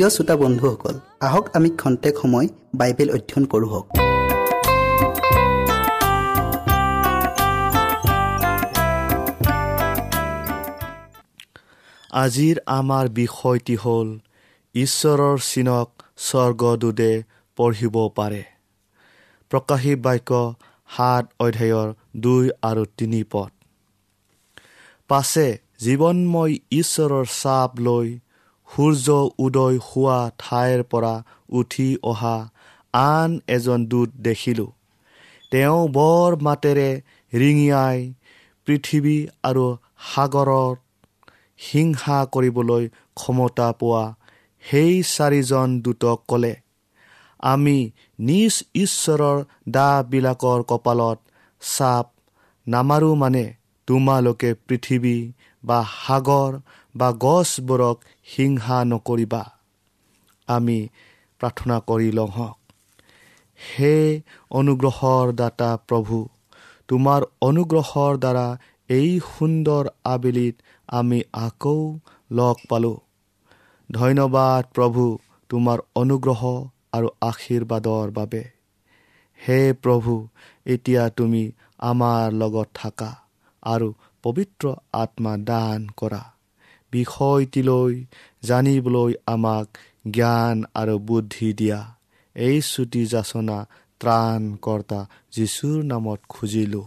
প্ৰিয় শ্ৰোতা বন্ধুসকল আহক আমি খন্তেক সময় বাইবেল অধ্যয়ন কৰোঁ হওক। আজিৰ আমাৰ বিষয়টি হ'ল ঈশ্বৰৰ চিনক স্বৰ্গদূতে পঢ়িব পাৰে। প্ৰকাশী বাক্য সাত অধ্যায়ৰ দুই আৰু তিনি পদ। পাছে জীৱনময় ঈশ্বৰৰ চাপ লৈ সূৰ্য উদয় হোৱা ঠাইৰ পৰা উঠি অহা আন এজন দূত দেখিলোঁ। তেওঁ বৰ মাতেৰে ৰিঙিয়াই পৃথিৱী আৰু সাগৰত হিংসা কৰিবলৈ ক্ষমতা পোৱা সেই চাৰিজন দূতক ক'লে আমি নিজ ঈশ্বৰৰ দাবিলাকৰ কপালত চাপ নামাৰো মানে তোমালোকে পৃথিৱী বা সাগৰ বা গছবোৰক হিংসা নকৰিবা। আমি প্ৰাৰ্থনা কৰি লওঁ হওক। হে অনুগ্ৰহৰ দাতা প্ৰভু তোমাৰ অনুগ্ৰহৰ দ্বাৰা এই সুন্দৰ আবেলিত আমি আকৌ লগ পালোঁ। ধন্যবাদ প্ৰভু তোমাৰ অনুগ্ৰহ আৰু আশীৰ্বাদৰ বাবে। হে প্ৰভু এতিয়া তুমি আমাৰ লগত থাকা আৰু পবিত্ৰ আত্মা দান কৰা। বিষয়টিলৈ জানিবলৈ আমাক জ্ঞান আৰু বুদ্ধি দিয়া। এই চুটি যাচনা ত্ৰাণকৰ্তা যীশুৰ নামত খুজিলোঁ।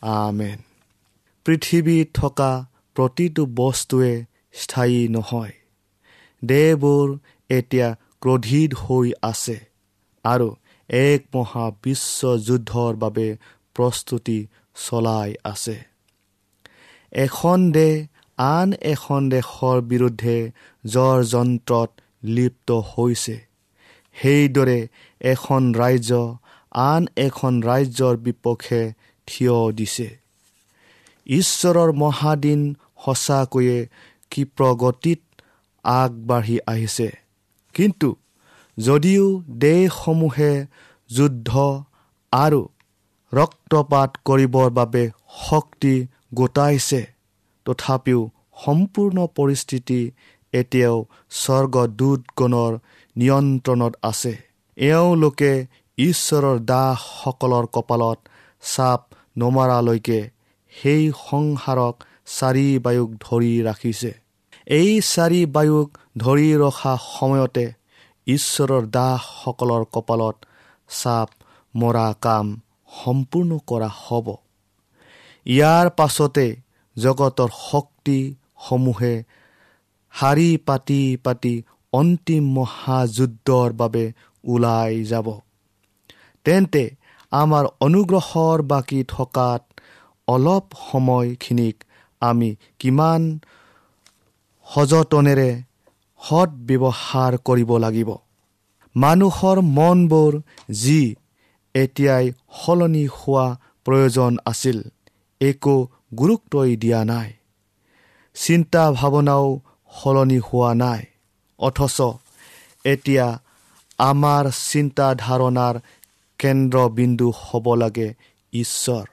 আমেন। পৃথিৱীত থকা প্ৰতিটো বস্তুৱে স্থায়ী নহয়। দেহবোৰ এতিয়া ক্ৰোধিত হৈ আছে আৰু এক মহা বিশ্বযুদ্ধৰ বাবে প্ৰস্তুতি চলাই আছে। এখন দেশ আন এখন দেশৰ বিৰুদ্ধে জ্বৰ যন্ত্ৰত লিপ্ত হৈছে। সেইদৰে এখন ৰাজ্য আন এখন ৰাজ্যৰ বিপক্ষে থিয় দিছে। ঈশ্বৰৰ মহাদিন সঁচাকৈয়ে ক্ষিপ্ৰগতিত আগবাঢ়ি আহিছে। কিন্তু যদিও দেশসমূহে যুদ্ধ আৰু ৰক্তপাত কৰিবৰ বাবে শক্তি গোটাইছে তথাপিও সম্পূৰ্ণ পৰিস্থিতি এতিয়াও স্বৰ্গদূতগণৰ নিয়ন্ত্ৰণত আছে। এওঁলোকে ঈশ্বৰৰ দাসসকলৰ কপালত চাপ নমৰালৈকে সেই সংসাৰক চাৰি বায়ুক ধৰি ৰাখিছে। এই চাৰি বায়ুক ধৰি ৰখা সময়তে ঈশ্বৰৰ দাসসকলৰ কপালত চাপ মৰা কাম সম্পূৰ্ণ কৰা হ'ব। ইয়াৰ পাছতে জগতৰ শক্তিসমূহে শাৰী পাতি পাতি অন্তিম মহাযুদ্ধৰ বাবে ওলাই যাব। তেন্তে আমাৰ অনুগ্ৰহৰ বাকী থকাত অলপ সময়খিনিক আমি কিমান সযতনেৰে সৎ ব্যৱহাৰ কৰিব লাগিব। মানুহৰ মনবোৰ যি এতিয়াই সলনি হোৱা প্ৰয়োজন আছিল একো গুৰুত্বই দিয়া নাই। চিন্তা ভাৱনাও সলনি হোৱা নাই। অথচ এতিয়া আমাৰ চিন্তা ধাৰণাৰ কেন্দ্ৰবিন্দু হ'ব লাগে ঈশ্বৰ।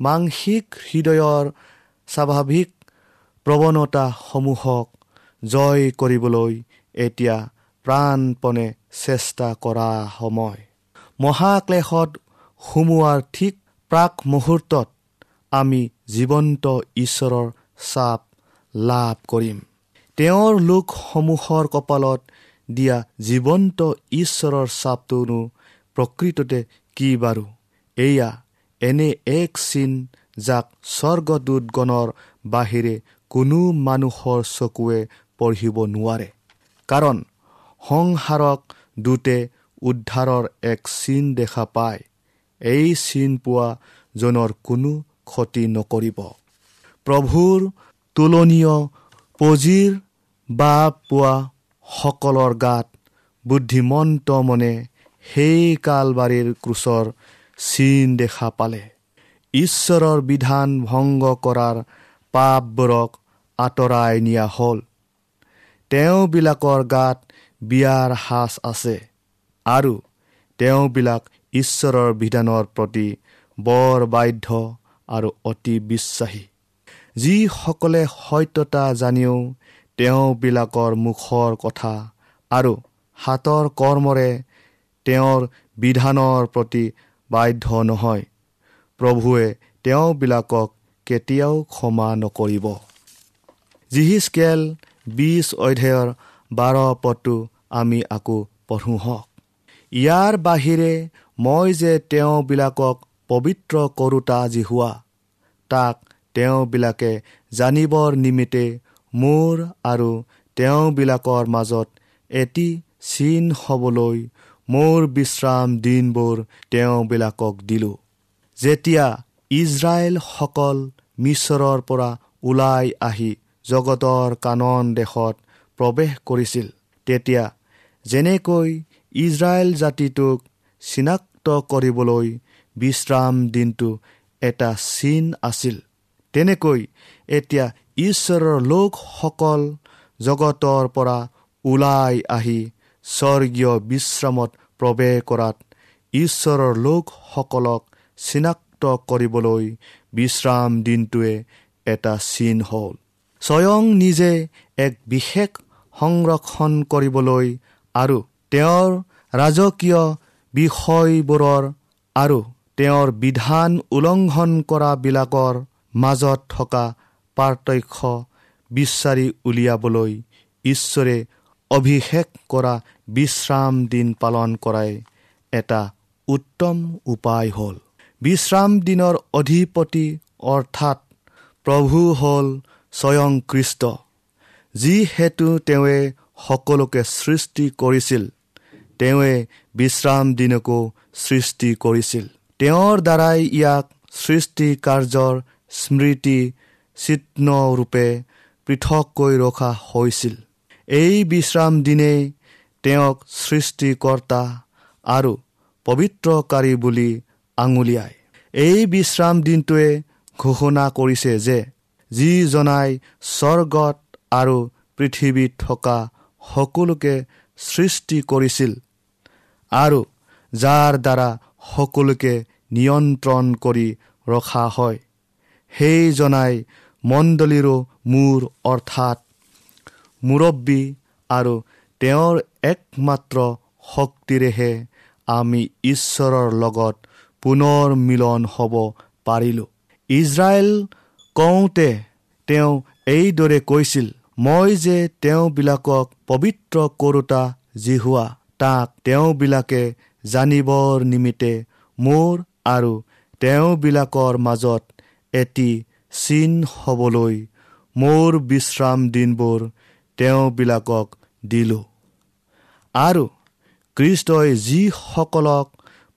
মাংসিক হৃদয়ৰ স্বাভাৱিক প্ৰৱণতাসমূহক জয় কৰিবলৈ এতিয়া প্ৰাণপণে চেষ্টা কৰা সময়। মহাক্লেশত সুমোৱাৰ ঠিক প্ৰাক মুহূৰ্তত আমি জীৱন্ত ঈশ্বৰৰ চাপ লাভ কৰিম। তেওঁৰ লোকসমূহৰ কপালত দিয়া জীৱন্ত ঈশ্বৰৰ চাপটোনো প্ৰকৃততে কি বাৰু? এয়া এনে এক চিন যাক স্বৰ্গদূতগণৰ বাহিৰে কোনো মানুহৰ চকুৱে পঢ়িব নোৱাৰে। কাৰণ সংসাৰক দূতে উদ্ধাৰৰ এক চিন দেখা পায়। এই চিন পোৱা জনৰ কোনো ক্ষতি নকৰিব। প্ৰভুৰ তুলনীয় পজিৰ বা পোৱা সকলৰ গাত বুদ্ধিমন্ত মনে সেই কালবাৰীৰ ক্ৰোচৰ চিন দেখা পালে। ঈশ্বৰৰ বিধান ভংগ কৰাৰ পাপবোৰক আঁতৰাই নিয়া হ'ল। তেওঁবিলাকৰ গাত বিয়াৰ সাজ আছে আৰু তেওঁবিলাক ঈশ্বৰৰ বিধানৰ প্ৰতি বৰ বাধ্য আৰু অতি বিশ্বাসী। যিসকলে সত্যতা জানিও তেওঁবিলাকৰ মুখৰ কথা আৰু হাতৰ কৰ্মৰে তেওঁৰ বিধানৰ প্ৰতি বাধ্য নহয়। প্ৰভুৱে তেওঁবিলাকক কেতিয়াও ক্ষমা নকৰিব। জিহিচকেল বিছ অধ্যায়ৰ বাৰ পদটো আমি আকৌ পঢ়োঁ হওক। ইয়াৰ বাহিৰে মই যে তেওঁবিলাকক পবিত্ৰ কৰোতা যি হোৱা। তাক তেওঁবিলাকে জানিবৰ নিমিত্তে মোৰ আৰু তেওঁবিলাকৰ মাজত এটি চিন হ'বলৈ মোৰ বিশ্ৰাম দিনবোৰ তেওঁবিলাকক দিলোঁ। যেতিয়া ইজৰাইলসকল মিছৰৰ পৰা ওলাই আহি জগতৰ কানন দেশত প্ৰৱেশ কৰিছিল তেতিয়া যেনেকৈ ইজৰাইল জাতিটোক চিনাক্ত কৰিবলৈ বিশ্ৰাম দিনটো এটা চিন আছিল। তেনেকৈ এতিয়া ঈশ্বৰৰ লোকসকল জগতৰ পৰা ওলাই আহি স্বৰ্গীয় বিশ্ৰামত প্ৰৱেশ কৰাত ঈশ্বৰৰ লোকসকলক চিনাক্ত কৰিবলৈ বিশ্ৰাম দিনটোৱে এটা চিন হ'ল। স্বয়ং নিজে এক বিশেষ সংৰক্ষণ কৰিবলৈ আৰু তেওঁৰ ৰাজকীয় বিষয়বোৰৰ আৰু তেওঁৰ বিধান উলংঘন কৰাবিলাকৰ মাজত থকা পাৰ্থক্য বিচাৰি উলিয়াবলৈ ঈশ্বৰে অভিষেক কৰা বিশ্ৰাম দিন পালন কৰাই এটা উত্তম উপায় হ'ল। বিশ্ৰাম দিনৰ অধিপতি অৰ্থাৎ প্ৰভু হ'ল স্বয়ং কৃষ্ট যিহেতু তেওঁৱে সকলোকে সৃষ্টি কৰিছিল তেওঁৱে বিশ্ৰাম দিনকো সৃষ্টি কৰিছিল। তেওঁৰ দ্বাৰাই ইয়াক সৃষ্টি কাৰ্যৰ স্মৃতি চিহ্নৰূপে পৃথককৈ ৰখা হৈছিল। এই বিশ্ৰাম দিনেই তেওঁক সৃষ্টিকৰ্তা আৰু পবিত্ৰকাৰী বুলি আঙুলিয়াই এই বিশ্ৰাম দিনটোৱে ঘোষণা কৰিছে যে যিজনাই স্বৰ্গত আৰু পৃথিৱীত থকা সকলোকে সৃষ্টি কৰিছিল আৰু যাৰ দ্বাৰা সকলোকে নিয়ন্ত্ৰণ কৰি ৰখা হয়। সেইজনাই মণ্ডলীৰো মূৰ অৰ্থাৎ মুৰব্বী আৰু তেওঁৰ একমাত্ৰ শক্তিৰেহে আমি ঈশ্বৰৰ লগত পুনৰ মিলন হ'ব পাৰিলোঁ। ইজৰাইল কওঁতে তেওঁ এইদৰে কৈছিল মই যে তেওঁবিলাকক পবিত্ৰ কৰোতা যি হোৱা তাক তেওঁবিলাকে জানিবৰ নিমিত্তে মোৰ আৰু তেওঁবিলাকৰ মাজত এটি চিন হ'বলৈ মোৰ বিশ্ৰাম দিনবোৰ তেওঁবিলাকক দিলোঁ। আৰু কৃষ্টই যিসকলক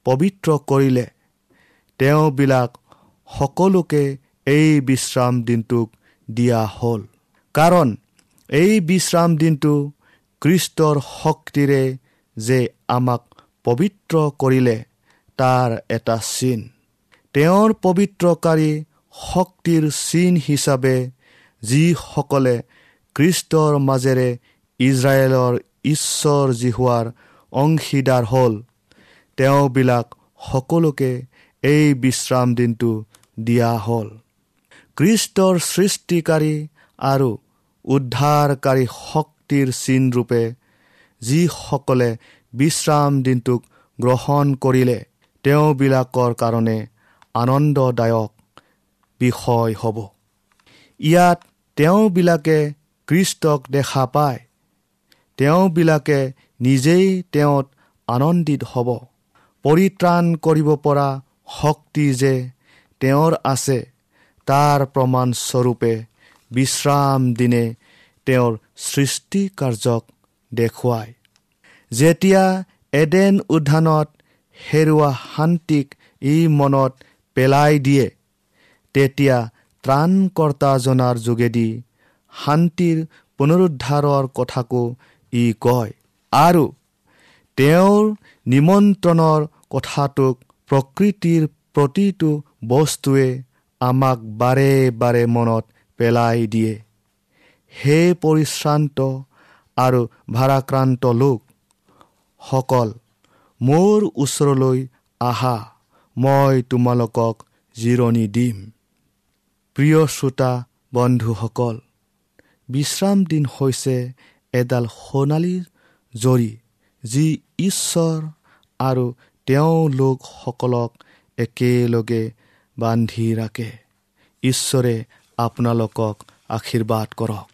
পবিত্ৰ কৰিলে তেওঁবিলাক সকলোকে এই বিশ্ৰাম দিনটোক দিয়া হ'ল। কাৰণ এই বিশ্ৰাম দিনটো কৃষ্টৰ শক্তিৰে যে আমাক পবিত্ৰ কৰিলে তাৰ এটা চিন। তেওঁৰ পবিত্ৰকাৰী শক্তিৰ চিন হিচাপে যিসকলে কৃষ্টৰ মাজেৰে ইজৰাইলৰ ঈশ্বৰ যি হোৱাৰ অংশীদাৰ হ'ল তেওঁবিলাক সকলোকে এই বিশ্ৰাম দিনটো দিয়া হ'ল। কৃষ্টৰ সৃষ্টিকাৰী আৰু উদ্ধাৰকাৰী শক্তিৰ চিনৰূপে যিসকলে বিশ্ৰাম দিনটোক গ্ৰহণ কৰিলে তেওঁবিলাকৰ কাৰণে আনন্দদায়ক বিষয় হ'ব। ইয়াত তেওঁবিলাকে কৃষ্টক দেখা পায়। তেওঁবিলাকে নিজেই তেওঁত আনন্দিত হ'ব। পৰিত্ৰাণ কৰিব পৰা শক্তি যে তেওঁৰ আছে তাৰ প্ৰমাণস্বৰূপে বিশ্ৰাম দিনে তেওঁৰ সৃষ্টি কাৰ্যক দেখুৱায়। যেতিয়া এডেন উদ্যানত হেৰুৱা শান্তিক ই মনত পেলাই দিয়ে তেতিয়া ত্ৰাণকৰ্তাজনাৰ যোগেদি শান্তিৰ পুনৰুদ্ধাৰৰ কথাকো ই কয় আৰু তেওঁৰ নিমন্ত্ৰণৰ কথাটোক প্ৰকৃতিৰ প্ৰতিটো বস্তুৱে আমাক বাৰে বাৰে মনত পেলাই দিয়ে। সেই পৰিশ্ৰান্ত আৰু ভাৰাক্ৰান্ত লোকসকল মোৰ ওচৰলৈ আহা মই তোমালোকক জিৰণি দিম। প্ৰিয় শ্ৰোতা বন্ধুসকল বিশ্ৰাম দিন হৈছে এডাল সোণালী জৰি যি ঈশ্বৰ আৰু তেওঁ লোকসকলক একেলগে বান্ধি ৰাখে। ঈশ্বৰে আপোনালোকক আশীৰ্বাদ কৰক।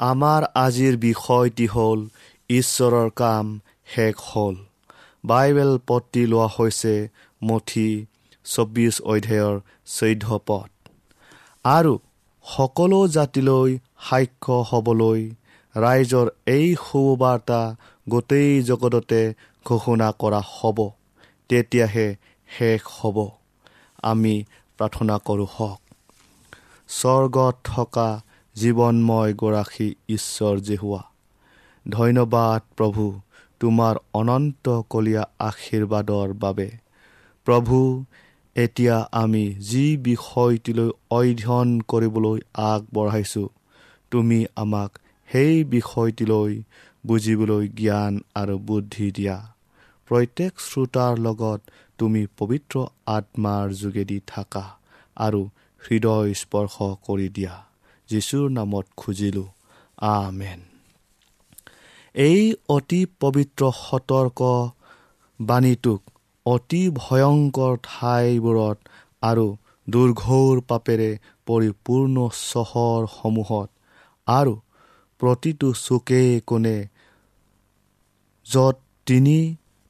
আমাৰ আজিৰ বিষয়টি হ'ল ঈশ্বৰৰ কাম শেষ হ'ল। বাইবেল পত্তি লোৱা হৈছে মঠি চৌব্বিছ অধ্যায়ৰ চৈধ্য পদ। আৰু সকলো জাতিলৈ সাক্ষ্য হ'বলৈ ৰাইজৰ এই সুবাৰ্তা গোটেই জগততে ঘোষণা কৰা হ'ব। তেতিয়াহে শেষ হ'ব। আমি প্ৰাৰ্থনা কৰোঁ হওক। স্বৰ্গত থকা জীৱনময় গৰাকী ঈশ্বৰ জেহুৱা ধন্যবাদ প্ৰভু তোমাৰ অনন্তকলীয়া আশীৰ্বাদৰ বাবে। প্ৰভু এতিয়া আমি যি বিষয়টিলৈ অধ্যয়ন কৰিবলৈ আগবঢ়াইছোঁ তুমি আমাক সেই বিষয়টিলৈ বুজিবলৈ জ্ঞান আৰু বুদ্ধি দিয়া। প্ৰত্যেক শ্ৰোতাৰ লগত তুমি পবিত্ৰ আত্মাৰ যোগেদি থাকা আৰু হৃদয় স্পৰ্শ কৰি দিয়া। যীশুৰ নামত খুজিলোঁ। আমেন। এই অতি পবিত্ৰ সতৰ্ক বাণীটোক অতি ভয়ংকৰ ঠাইবোৰত আৰু দুৰ্ঘৌৰ পাপেৰে পৰিপূৰ্ণ চহৰসমূহত আৰু প্ৰতিটো চুকে কোণে য'ত তিনি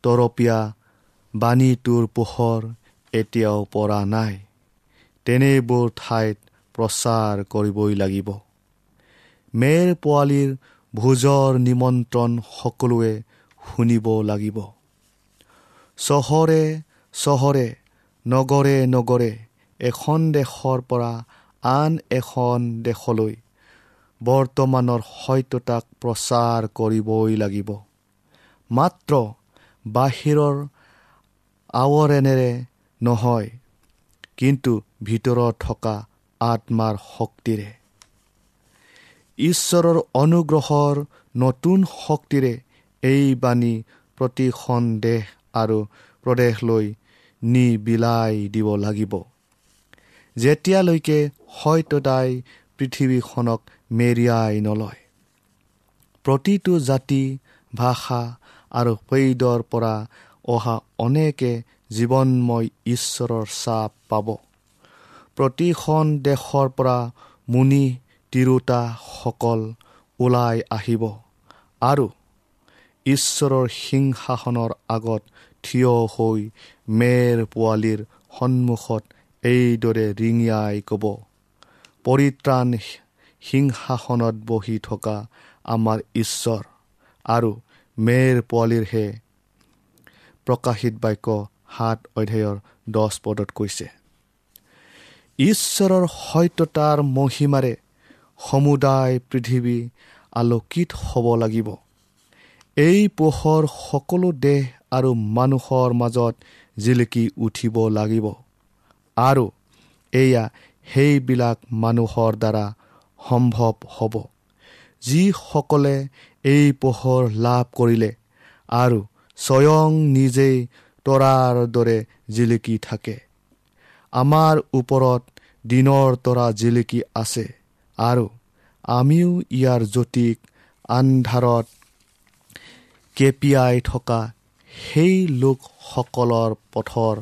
তৰপীয়া বাণীটোৰ পোহৰ এতিয়াও পৰা নাই। তেনেবোৰ ঠাইত প্ৰচাৰ কৰিবই লাগিব। মেৰ পোৱালীৰ ভোজৰ নিমন্ত্ৰণ সকলোৱে শুনিব লাগিব। চহৰে চহৰে নগৰে নগৰে এখন দেশৰ পৰা আন এখন দেশলৈ বৰ্তমানৰ সত্যতাক প্ৰচাৰ কৰিবই লাগিব। মাত্ৰ বাহিৰৰ আৱৰণেৰে নহয় কিন্তু ভিতৰত থকা আত্মাৰ শক্তিৰে। ঈশ্বৰৰ অনুগ্ৰহৰ নতুন শক্তিৰে এই বাণী প্ৰতিখন দেশ আৰু প্ৰদেশলৈ নি বিলাই দিব লাগিব। যেতিয়ালৈকে সত্যতাই পৃথিৱীখনক মেৰিয়াই নলয়। প্ৰতিটো জাতি ভাষা আৰু পৈদৰ পৰা অহা অনেকে জীৱনময় ঈশ্বৰৰ চাপ পাব। প্ৰতিখন দেশৰ পৰা মুনি তিৰোতাসকল ওলাই আহিব। আৰু ঈশ্বৰৰ সিংহাসনৰ আগত থিয় হৈ মেৰ পোৱালীৰ সন্মুখত এইদৰে ৰিঙিয়াই ক'ব পৰিত্ৰাণ সিংহাসনত বহি থকা আমাৰ ঈশ্বৰ আৰু মেৰ পোৱালীৰহে প্ৰকাশিত বাক্য সাত অধ্যায়ৰ দহ পদত কৈছে। ঈশ্বৰৰ সত্যতাৰ মহিমাৰে সমুদায় পৃথিৱী আলোকিত হ'ব লাগিব। এই পোহৰ সকলো দেশ আৰু মানুহৰ মাজত জিলিকি উঠিব লাগিব। আৰু এয়া সেইবিলাক মানুহৰ দ্বাৰা সম্ভৱ হ'ব যিসকলে এই পোহৰ লাভ কৰিলে আৰু স্বয়ং নিজেই তৰাৰ দৰে জিলিকি থাকে। আমাৰ ওপৰত দিনৰ তৰা জিলিকি আছে আৰু আমিও ইয়াৰ জ্যোতিক আন্ধাৰত কেপিয়াই থকা সেই লোকসকলৰ পথৰ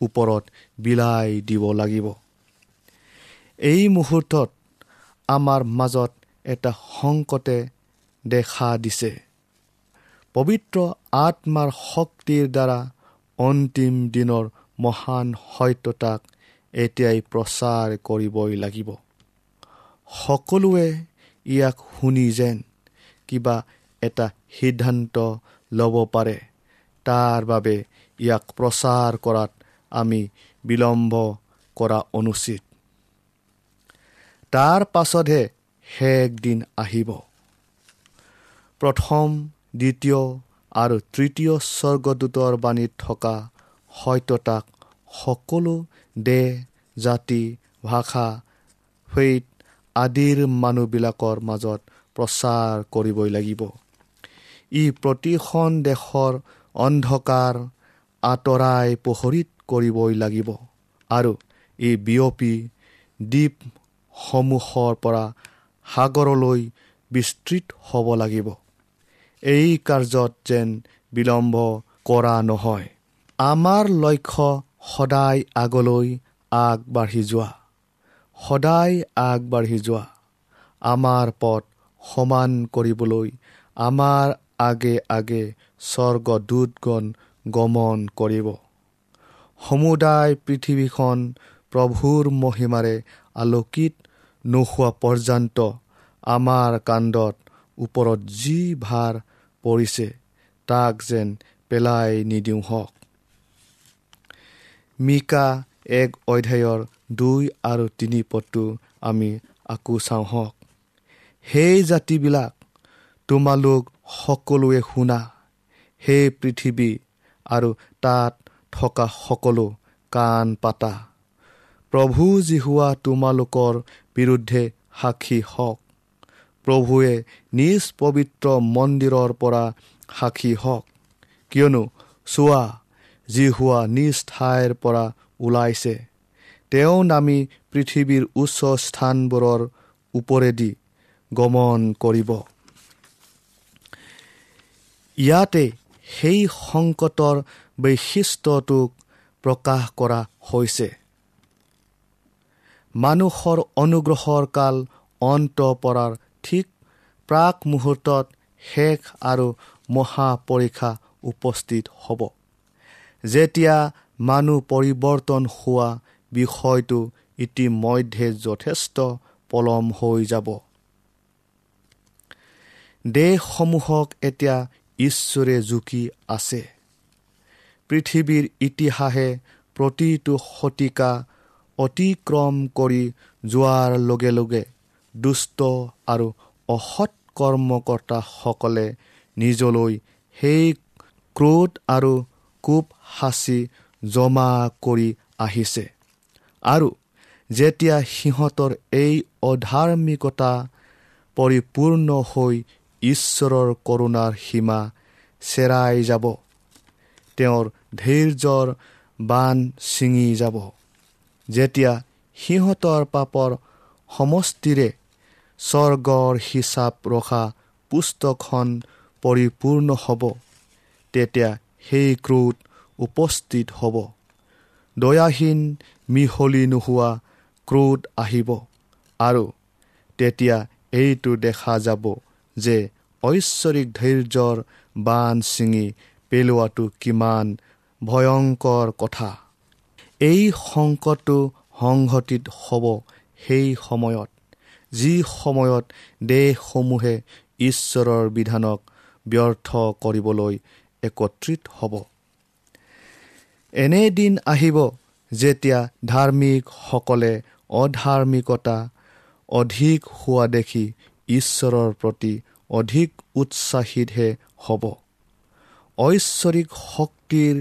ওপৰত বিলাই দিব লাগিব। এই মুহূৰ্তত আমাৰ মাজত এটা সংকটে দেখা দিছে। পবিত্ৰ আত্মাৰ শক্তিৰ দ্বাৰা অন্তিম দিনৰ মহান সত্যতাক এতিয়াই প্ৰচাৰ কৰিবই লাগিব। সকলোৱে ইয়াক শুনি যেন কিবা এটা সিদ্ধান্ত ল'ব পাৰে। তাৰ বাবে ইয়াক প্ৰচাৰ কৰাত আমি বিলম্ব কৰা অনুচিত। তাৰ পাছতহে শেষ দিন আহিব। প্ৰথম দ্বিতীয় আৰু তৃতীয় স্বৰ্গদূতৰ বাণীত থকা সত্যতাক সকলো দেহ জাতি ভাষা ফেইট আদিৰ মানুহবিলাকৰ মাজত প্ৰচাৰ কৰিবই লাগিব। ই প্ৰতিখন দেশৰ অন্ধকাৰ আঁতৰাই পোহৰিত কৰিবই লাগিব। আৰু এই বিয়পি দ্বীপসমূহৰ পৰা সাগৰলৈ বিস্তৃত হ'ব লাগিব। এই কাৰ্যত যেন বিলম্ব কৰা নহয়। আমাৰ লক্ষ্য সদায় আগলৈ আগবাঢ়ি যোৱা। সদায় আগবাঢ়ি যোৱা। আমাৰ পথ সমান কৰিবলৈ আমাৰ আগে আগে স্বৰ্গদূতগণ গমন কৰিব। সমুদায় পৃথিৱীখন প্ৰভুৰ মহিমাৰে আলোকিত নোহোৱা পৰ্যন্ত আমাৰ কাণ্ডত ওপৰত যি ভাৰ পৰিছে তাক যেন পেলাই নিদিওঁ হওক। মিকা এক অধ্যায়ৰ দুই আৰু তিনি পদটো আমি আকৌ চাওঁ হওক। সেই জাতিবিলাক তোমালোক সকলোৱে শুনা। সেই পৃথিৱী আৰু তাত থকা সকলো কাণ পাতা। প্ৰভু জিহুৱা তোমালোকৰ বিৰুদ্ধে সাক্ষী হওক। প্ৰভুৱে নিজ পবিত্ৰ মন্দিৰৰ পৰা সাক্ষী হওক। কিয়নো চোৱা যি হোৱা নিজ ঠাইৰ পৰা ওলাইছে তেওঁ নামি পৃথিৱীৰ উচ্চ স্থানবোৰৰ ওপৰেদি গমন কৰিব। ইয়াতে সেই সংকটৰ বৈশিষ্ট্যটোক প্ৰকাশ কৰা হৈছে। মানুহৰ অনুগ্ৰহৰ কাল অন্ত পৰাৰ ঠিক প্ৰাক মুহূৰ্তত শেষ আৰু মহাপৰীক্ষা উপস্থিত হ'ব। যেতিয়া মানুহ পৰিৱৰ্তন হোৱা বিষয়টো ইতিমধ্যে যথেষ্ট পলম হৈ যাব। দেশসমূহক এতিয়া ঈশ্বৰে জুকি আছে। পৃথিৱীৰ ইতিহাসে প্ৰতিটো শতিকা অতিক্ৰম কৰি যোৱাৰ লগে লগে দুষ্ট আৰু অসৎ কৰ্মকৰ্তাসকলে নিজলৈ সেই ক্ৰোধ আৰু কোপ সাঁচি জমা কৰি আহিছে। আৰু যেতিয়া সিহঁতৰ এই অধাৰ্মিকতা পৰিপূৰ্ণ হৈ ঈশ্বৰৰ কৰোণাৰ সীমা চেৰাই যাব তেওঁৰ ধৈৰ্যৰ বান ছিঙি যাব। যেতিয়া সিহঁতৰ পাপৰ সমষ্টিৰে স্বৰ্গৰ হিচাপ ৰখা পুস্তকখন পৰিপূৰ্ণ হ'ব তেতিয়া সেই ক্ৰোধ উপস্থিত হ'ব। দয়াহীন মিহলি নোহোৱা ক্ৰোধ আহিব আৰু তেতিয়া এইটো দেখা যাব যে ঐশ্বৰিক ধৈৰ্যৰ বান ছিঙি পেলোৱাটো কিমান ভয়ংকৰ কথা। এই সংকটটো সংঘটিত হ'ব সেই সময়ত যি সময়ত দেশসমূহে ঈশ্বৰৰ বিধানক ব্যৰ্থ কৰিবলৈ একত্ৰিত হ'ব। এনেদিন আহিব যেতিয়া ধাৰ্মিকসকলে অধাৰ্মিকতা অধিক হোৱা দেখি ঈশ্বৰৰ প্ৰতি অধিক উৎসাহিতহে হ'ব। ঐশ্বৰিক শক্তিৰ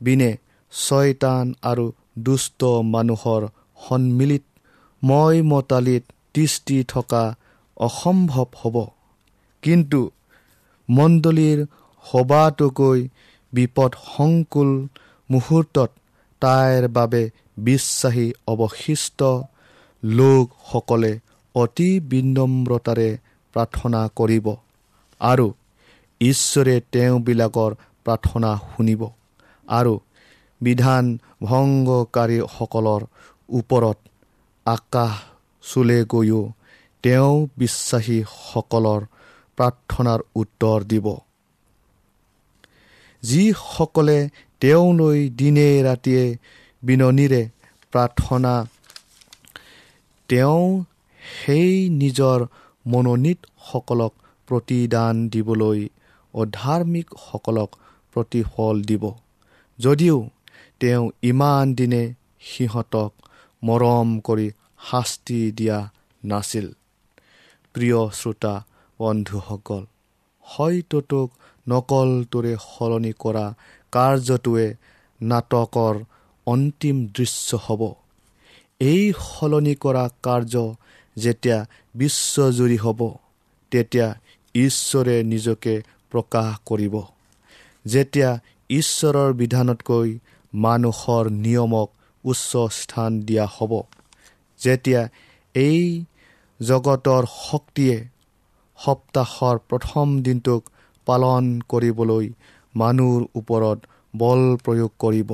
বিনে ছয়তান আৰু দুষ্ট মানুহৰ সন্মিলিত মই মতালিত দৃষ্টি থকা অসম্ভৱ হ'ব। কিন্তু মণ্ডলীৰ সবাতোকৈ বিপদসংকুল মুহূৰ্তত তাইৰ বাবে বিশ্বাসী অৱশিষ্ট লোকসকলে অতি বিনম্ৰতাৰে প্ৰাৰ্থনা কৰিব আৰু ঈশ্বৰে তেওঁবিলাকৰ প্ৰাৰ্থনা শুনিব আৰু বিধান ভংগকাৰীসকলৰ ওপৰত আকাশ চুলে গৈও তেওঁ বিশ্বাসীসকলৰ প্ৰাৰ্থনাৰ উত্তৰ দিব। যিসকলে তেওঁলৈ দিনে ৰাতিয়ে বিননিৰে প্ৰাৰ্থনা। তেওঁ সেই নিজৰ মনোনীতসকলক প্ৰতিদান দিবলৈ অধাৰ্মিকসকলক প্ৰতিফল দিব। যদিও তেওঁ ইমান দিনে সিহঁতক মৰম কৰি শাস্তি দিয়া নাছিল। প্ৰিয় শ্ৰোতা বন্ধুসকল হয়তোক নকলটোৰে সলনি কৰা কাৰ্যটোৱে নাটকৰ অন্তিম দৃশ্য হ'ব। এই সলনি কৰা কাৰ্য যেতিয়া বিশ্বজুৰি হ'ব তেতিয়া ঈশ্বৰে নিজকে প্ৰকাশ কৰিব। যেতিয়া ঈশ্বৰৰ বিধানতকৈ মানুহৰ নিয়মক উচ্চ স্থান দিয়া হ'ব যেতিয়া এই জগতৰ শক্তিয়ে সপ্তাহৰ প্ৰথম দিনটোক পালন কৰিবলৈ মানুহৰ ওপৰত বল প্ৰয়োগ কৰিব।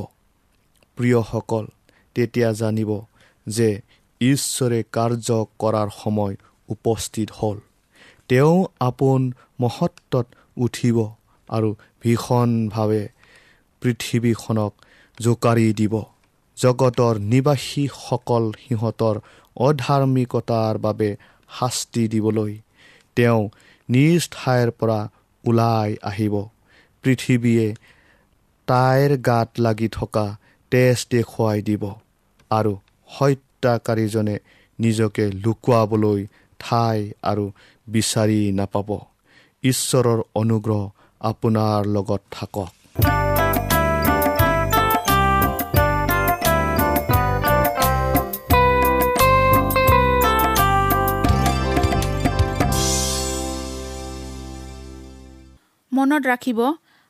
প্ৰিয়সকল তেতিয়া জানিব যে ঈশ্বৰে কাৰ্য কৰাৰ সময় উপস্থিত হ'ল। তেওঁ আপোন মহত্বত উঠিব আৰু ভীষণভাৱে পৃথিৱীখনক জোকাৰি দিব। জগতৰ নিবাসীসকল সিহঁতৰ অধাৰ্মিকতাৰ বাবে শাস্তি দিবলৈ তেওঁ নিজ ঠাইৰ পৰা ওলাই আহিব। পৃথিৱীয়ে তাইৰ গাত লাগি থকা তেজ দেখুৱাই দিব আৰু হত্যাকাৰীজনে নিজকে লুকুৱাবলৈ ঠাই আৰু বিচাৰি নাপাব। ঈশ্বৰৰ অনুগ্ৰহ আপোনাৰ লগত থাকক। মনত ৰাখিব